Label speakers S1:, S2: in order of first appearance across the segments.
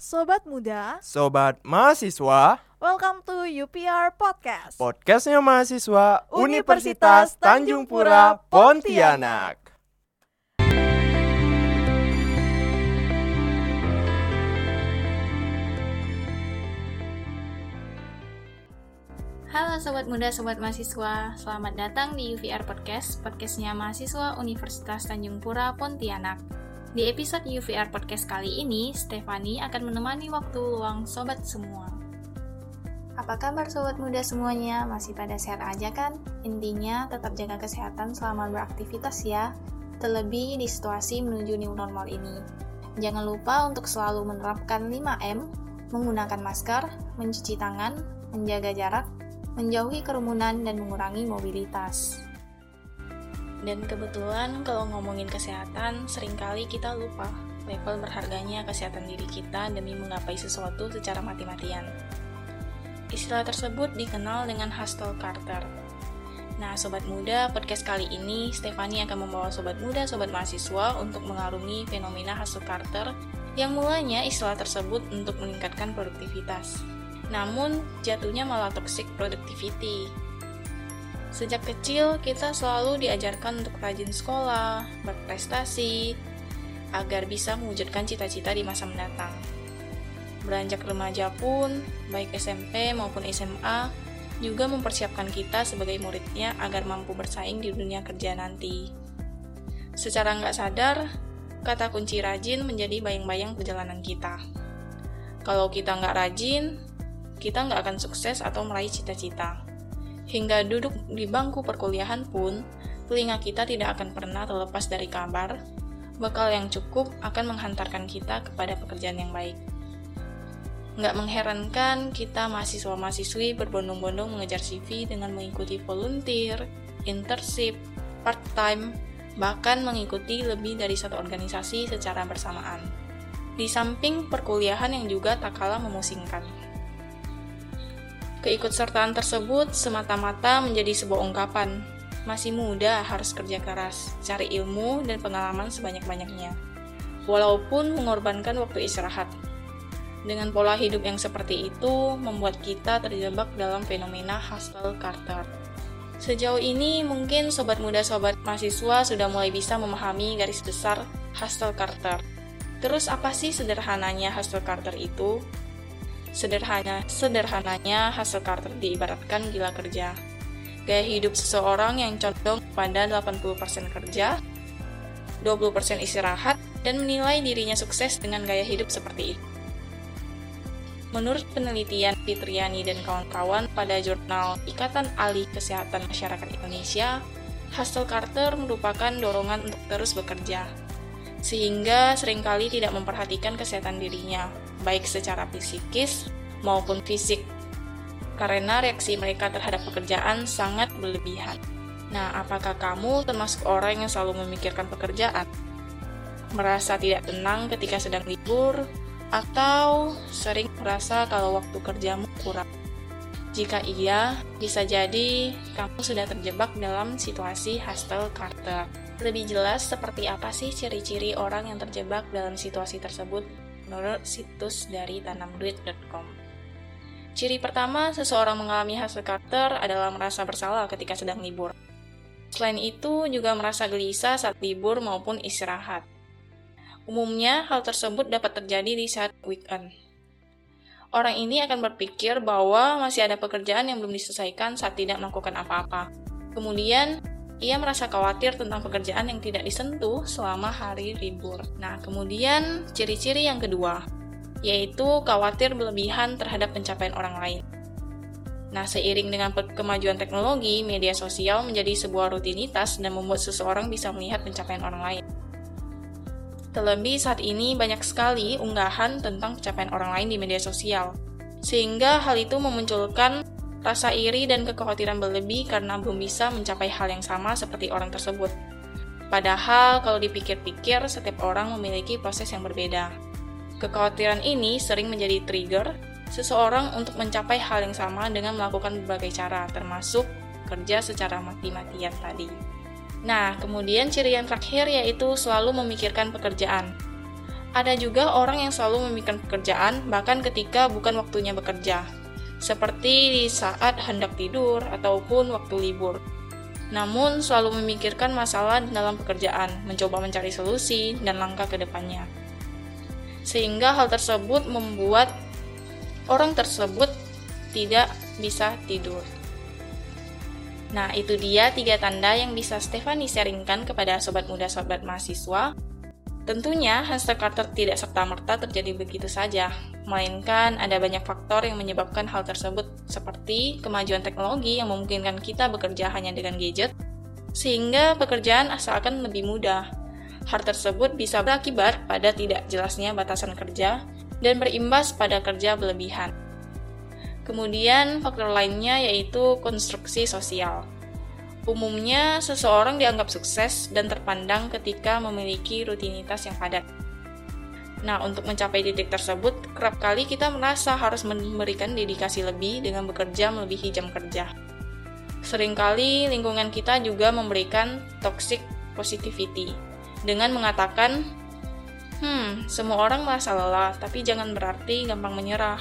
S1: Sobat muda,
S2: Sobat mahasiswa,
S1: welcome to UPR Podcast.
S2: podcastnya mahasiswa Universitas Tanjung Pura Pontianak.
S3: Halo sobat muda, sobat mahasiswa, selamat datang di UVR Podcast, podcastnya mahasiswa Universitas Tanjung Pura Pontianak. Di episode UVR Podcast kali ini, Stefani akan menemani waktu luang sobat semua. Apa kabar sobat muda semuanya? Masih pada sehat aja kan? Intinya tetap jaga kesehatan selama beraktivitas ya, terlebih di situasi menuju new normal ini. Jangan lupa untuk selalu menerapkan 5M, menggunakan masker, mencuci tangan, menjaga jarak, menjauhi kerumunan dan mengurangi mobilitas. Dan kebetulan kalau ngomongin kesehatan, sering kali kita lupa level berharganya kesehatan diri kita demi menggapai sesuatu secara mati-matian. Istilah tersebut dikenal dengan hustle Carter. Nah, sobat muda, podcast kali ini Stefani akan membawa sobat muda, sobat mahasiswa untuk mengarungi fenomena hustle Carter yang mulanya istilah tersebut untuk meningkatkan produktivitas namun jatuhnya malah toxic productivity. Sejak kecil, kita selalu diajarkan untuk rajin sekolah, berprestasi, agar bisa mewujudkan cita-cita di masa mendatang. Beranjak remaja pun, baik SMP maupun SMA, juga mempersiapkan kita sebagai muridnya agar mampu bersaing di dunia kerja nanti. Secara nggak sadar, kata kunci rajin menjadi bayang-bayang perjalanan kita. Kalau kita nggak rajin, kita nggak akan sukses atau meraih cita-cita. Hingga duduk di bangku perkuliahan pun, telinga kita tidak akan pernah terlepas dari kabar, bekal yang cukup akan menghantarkan kita kepada pekerjaan yang baik. Nggak mengherankan kita mahasiswa-mahasiswi berbondong-bondong mengejar CV dengan mengikuti volunteer, internship, part-time, bahkan mengikuti lebih dari satu organisasi secara bersamaan. Di samping perkuliahan yang juga tak kalah memusingkan. Keikutsertaan tersebut semata-mata menjadi sebuah ungkapan. Masih muda harus kerja keras, cari ilmu dan pengalaman sebanyak-banyaknya. Walaupun mengorbankan waktu istirahat. Dengan pola hidup yang seperti itu, membuat kita terjebak dalam fenomena hustle Carter. Sejauh ini, mungkin sobat muda sobat mahasiswa sudah mulai bisa memahami garis besar hustle Carter. Terus apa sih sederhananya hustle Carter itu? Sederhana, sederhananya hasil Carter diibaratkan gila kerja. Gaya hidup seseorang yang condong pada 80% kerja, 20% istirahat, dan menilai dirinya sukses dengan gaya hidup seperti itu. Menurut penelitian Fitriani dan kawan-kawan pada jurnal Ikatan Ahli Kesehatan Masyarakat Indonesia, Hustle Carter merupakan dorongan untuk terus bekerja, sehingga sering kali tidak memperhatikan kesehatan dirinya, baik secara psikis maupun fisik, karena reaksi mereka terhadap pekerjaan sangat berlebihan. Nah, apakah kamu termasuk orang yang selalu memikirkan pekerjaan? Merasa tidak tenang ketika sedang libur, atau sering merasa kalau waktu kerjamu kurang? Jika iya, bisa jadi kamu sudah terjebak dalam situasi hustle Carter. Lebih jelas seperti apa sih ciri-ciri orang yang terjebak dalam situasi tersebut menurut situs dari tanamduit.com. Ciri pertama, seseorang mengalami hustle Carter adalah merasa bersalah ketika sedang libur. Selain itu, juga merasa gelisah saat libur maupun istirahat. Umumnya, hal tersebut dapat terjadi di saat weekend. Orang ini akan berpikir bahwa masih ada pekerjaan yang belum diselesaikan saat tidak melakukan apa-apa. Kemudian, ia merasa khawatir tentang pekerjaan yang tidak disentuh selama hari libur. Nah, kemudian ciri-ciri yang kedua, yaitu khawatir berlebihan terhadap pencapaian orang lain. Nah, seiring dengan kemajuan teknologi, media sosial menjadi sebuah rutinitas dan membuat seseorang bisa melihat pencapaian orang lain. Terlebih saat ini banyak sekali unggahan tentang pencapaian orang lain di media sosial, sehingga hal itu memunculkan rasa iri dan kekhawatiran berlebih karena belum bisa mencapai hal yang sama seperti orang tersebut. Padahal kalau dipikir-pikir, setiap orang memiliki proses yang berbeda. Kekhawatiran ini sering menjadi trigger seseorang untuk mencapai hal yang sama dengan melakukan berbagai cara, termasuk kerja secara mati-matian tadi. Nah, kemudian ciri yang terakhir yaitu selalu memikirkan pekerjaan. Ada juga orang yang selalu memikirkan pekerjaan bahkan ketika bukan waktunya bekerja, seperti di saat hendak tidur ataupun waktu libur. Namun selalu memikirkan masalah dalam pekerjaan, mencoba mencari solusi dan langkah ke depannya. Sehingga hal tersebut membuat orang tersebut tidak bisa tidur. Nah, itu dia tiga tanda yang bisa Stefani sharingkan kepada sobat muda sobat mahasiswa. Tentunya, Hester Carter tidak serta-merta terjadi begitu saja, melainkan ada banyak faktor yang menyebabkan hal tersebut seperti kemajuan teknologi yang memungkinkan kita bekerja hanya dengan gadget, sehingga pekerjaan asalkan lebih mudah. Hal tersebut bisa berakibat pada tidak jelasnya batasan kerja dan berimbas pada kerja berlebihan. Kemudian faktor lainnya yaitu konstruksi sosial. Umumnya, seseorang dianggap sukses dan terpandang ketika memiliki rutinitas yang padat. Nah, untuk mencapai titik tersebut, kerap kali kita merasa harus memberikan dedikasi lebih dengan bekerja melebihi jam kerja. Seringkali lingkungan kita juga memberikan toxic positivity dengan mengatakan, "Hmm, semua orang merasa lelah, tapi jangan berarti gampang menyerah."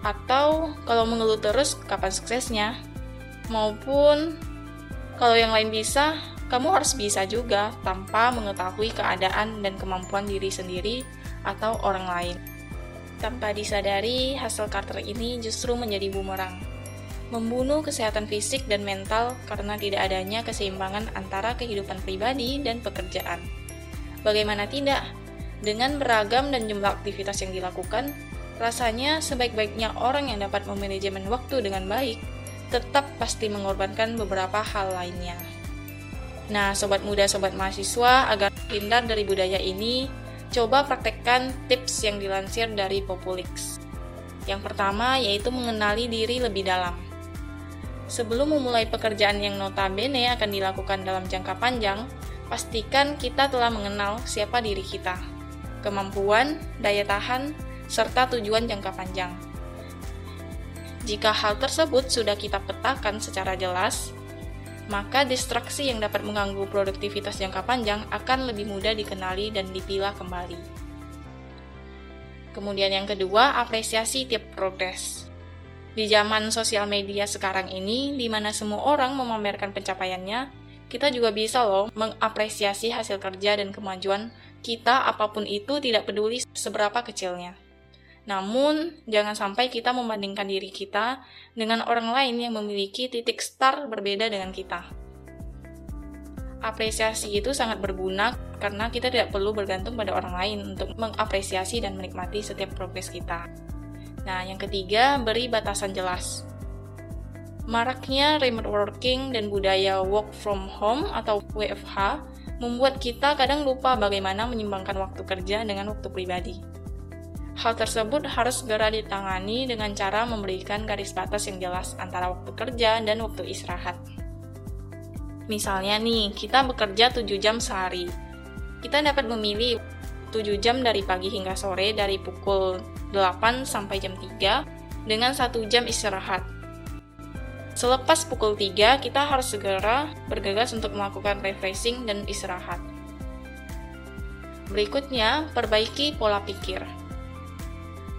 S3: Atau kalau mengeluh terus, kapan suksesnya? Maupun kalau yang lain bisa, kamu harus bisa juga tanpa mengetahui keadaan dan kemampuan diri sendiri atau orang lain. Tanpa disadari, hasil Carter ini justru menjadi bumerang. Membunuh kesehatan fisik dan mental karena tidak adanya keseimbangan antara kehidupan pribadi dan pekerjaan. Bagaimana tidak? Dengan beragam dan jumlah aktivitas yang dilakukan, Rasanya sebaik-baiknya orang yang dapat memanajemen waktu dengan baik, tetap pasti mengorbankan beberapa hal lainnya. Nah, sobat muda, sobat mahasiswa, agar hindar dari budaya ini, coba praktekkan tips yang dilansir dari Populix. Yang pertama yaitu mengenali diri lebih dalam. Sebelum memulai pekerjaan yang notabene akan dilakukan dalam jangka panjang, pastikan kita telah mengenal siapa diri kita, kemampuan, daya tahan, serta tujuan jangka panjang. Jika hal tersebut sudah kita petakan secara jelas, maka distraksi yang dapat mengganggu produktivitas jangka panjang akan lebih mudah dikenali dan dipilah kembali. Kemudian yang kedua, apresiasi tiap progres. Di zaman sosial media sekarang ini, di mana semua orang memamerkan pencapaiannya, kita juga bisa loh mengapresiasi hasil kerja dan kemajuan kita apa pun itu tidak peduli seberapa kecilnya. Namun, jangan sampai kita membandingkan diri kita dengan orang lain yang memiliki titik start berbeda dengan kita. Apresiasi itu sangat berguna karena kita tidak perlu bergantung pada orang lain untuk mengapresiasi dan menikmati setiap progres kita. Nah, yang ketiga, beri batasan jelas. Maraknya remote working dan budaya work from home atau WFH membuat kita kadang lupa bagaimana menyimbangkan waktu kerja dengan waktu pribadi. Hal tersebut harus segera ditangani dengan cara memberikan garis batas yang jelas antara waktu kerja dan waktu istirahat. Misalnya nih, kita bekerja 7 jam sehari. Kita dapat memilih 7 jam dari pagi hingga sore dari pukul 8 sampai jam 3 dengan 1 jam istirahat. Selepas pukul 3, kita harus segera bergegas untuk melakukan refreshing dan istirahat. Berikutnya, perbaiki pola pikir.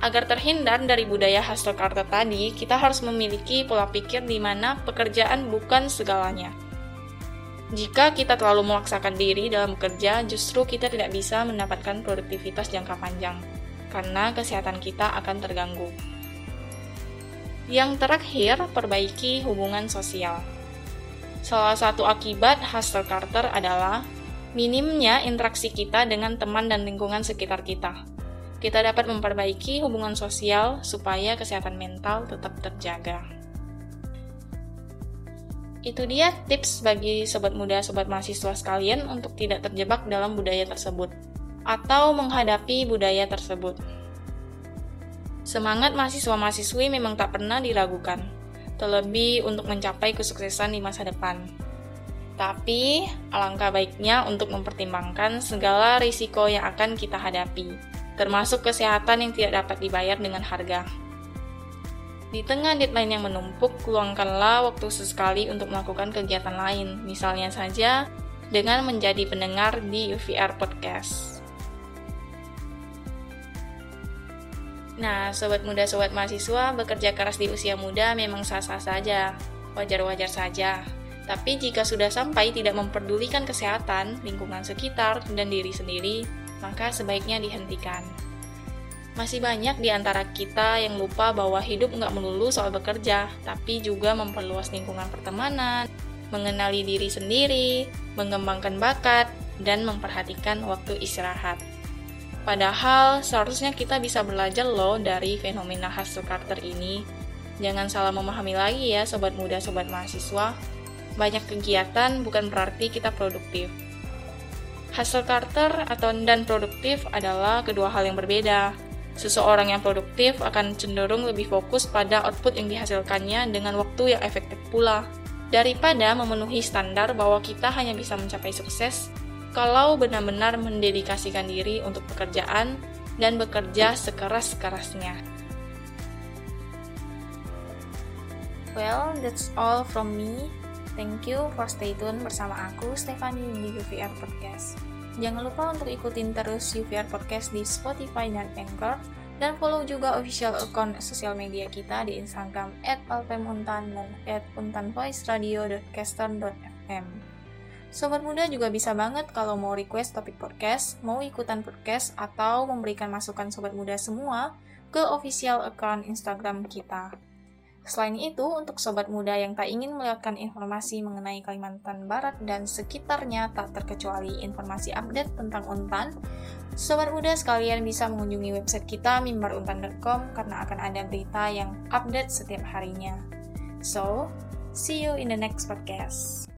S3: Agar terhindar dari budaya culture tadi, kita harus memiliki pola pikir di mana pekerjaan bukan segalanya. Jika kita terlalu memaksakan diri dalam bekerja, justru kita tidak bisa mendapatkan produktivitas jangka panjang, karena kesehatan kita akan terganggu. Yang terakhir, perbaiki hubungan sosial. Salah satu akibat hustle culture adalah minimnya interaksi kita dengan teman dan lingkungan sekitar kita kita dapat memperbaiki hubungan sosial supaya kesehatan mental tetap terjaga. Itu dia tips bagi sobat muda, sobat mahasiswa sekalian untuk tidak terjebak dalam budaya tersebut atau menghadapi budaya tersebut. Semangat mahasiswa-mahasiswi memang tak pernah diragukan, terlebih untuk mencapai kesuksesan di masa depan. Tapi, alangkah baiknya untuk mempertimbangkan segala risiko yang akan kita hadapi, termasuk kesehatan yang tidak dapat dibayar dengan harga. Di tengah deadline yang menumpuk, luangkanlah waktu sesekali untuk melakukan kegiatan lain, misalnya saja dengan menjadi pendengar di UVR Podcast. Nah, sobat muda sobat mahasiswa bekerja keras di usia muda memang sah-sah saja, wajar-wajar saja. Tapi jika sudah sampai tidak memperdulikan kesehatan, lingkungan sekitar, dan diri sendiri, maka sebaiknya dihentikan. Masih banyak di antara kita yang lupa bahwa hidup nggak melulu soal bekerja, tapi juga memperluas lingkungan pertemanan, mengenali diri sendiri, mengembangkan bakat, dan memperhatikan waktu istirahat. Padahal seharusnya kita bisa belajar loh dari fenomena hustle Carter ini. Jangan salah memahami lagi ya sobat muda, sobat mahasiswa. Banyak kegiatan bukan berarti kita produktif. Hustle Carter atau dan produktif adalah kedua hal yang berbeda. Seseorang yang produktif akan cenderung lebih fokus pada output yang dihasilkannya dengan waktu yang efektif pula. Daripada memenuhi standar bahwa kita hanya bisa mencapai sukses kalau benar-benar mendedikasikan diri untuk pekerjaan dan bekerja sekeras-kerasnya. Well, that's all from me. Thank you for stay tune bersama aku, Stefani di UVR Podcast. Jangan lupa untuk ikutin terus UVR Podcast di Spotify dan Anchor, dan follow juga official account sosial media kita di Instagram at palpemuntan dan at untanvoiceradio.caster.fm. Sobat muda juga bisa banget kalau mau request topik podcast, mau ikutan podcast, atau memberikan masukan sobat muda semua ke official account Instagram kita. Selain itu, untuk sobat muda yang tak ingin melewatkan informasi mengenai Kalimantan Barat dan sekitarnya tak terkecuali informasi update tentang Untan, sobat muda sekalian bisa mengunjungi website kita mimbaruntan.com karena akan ada berita yang update setiap harinya. So, see you in the next podcast.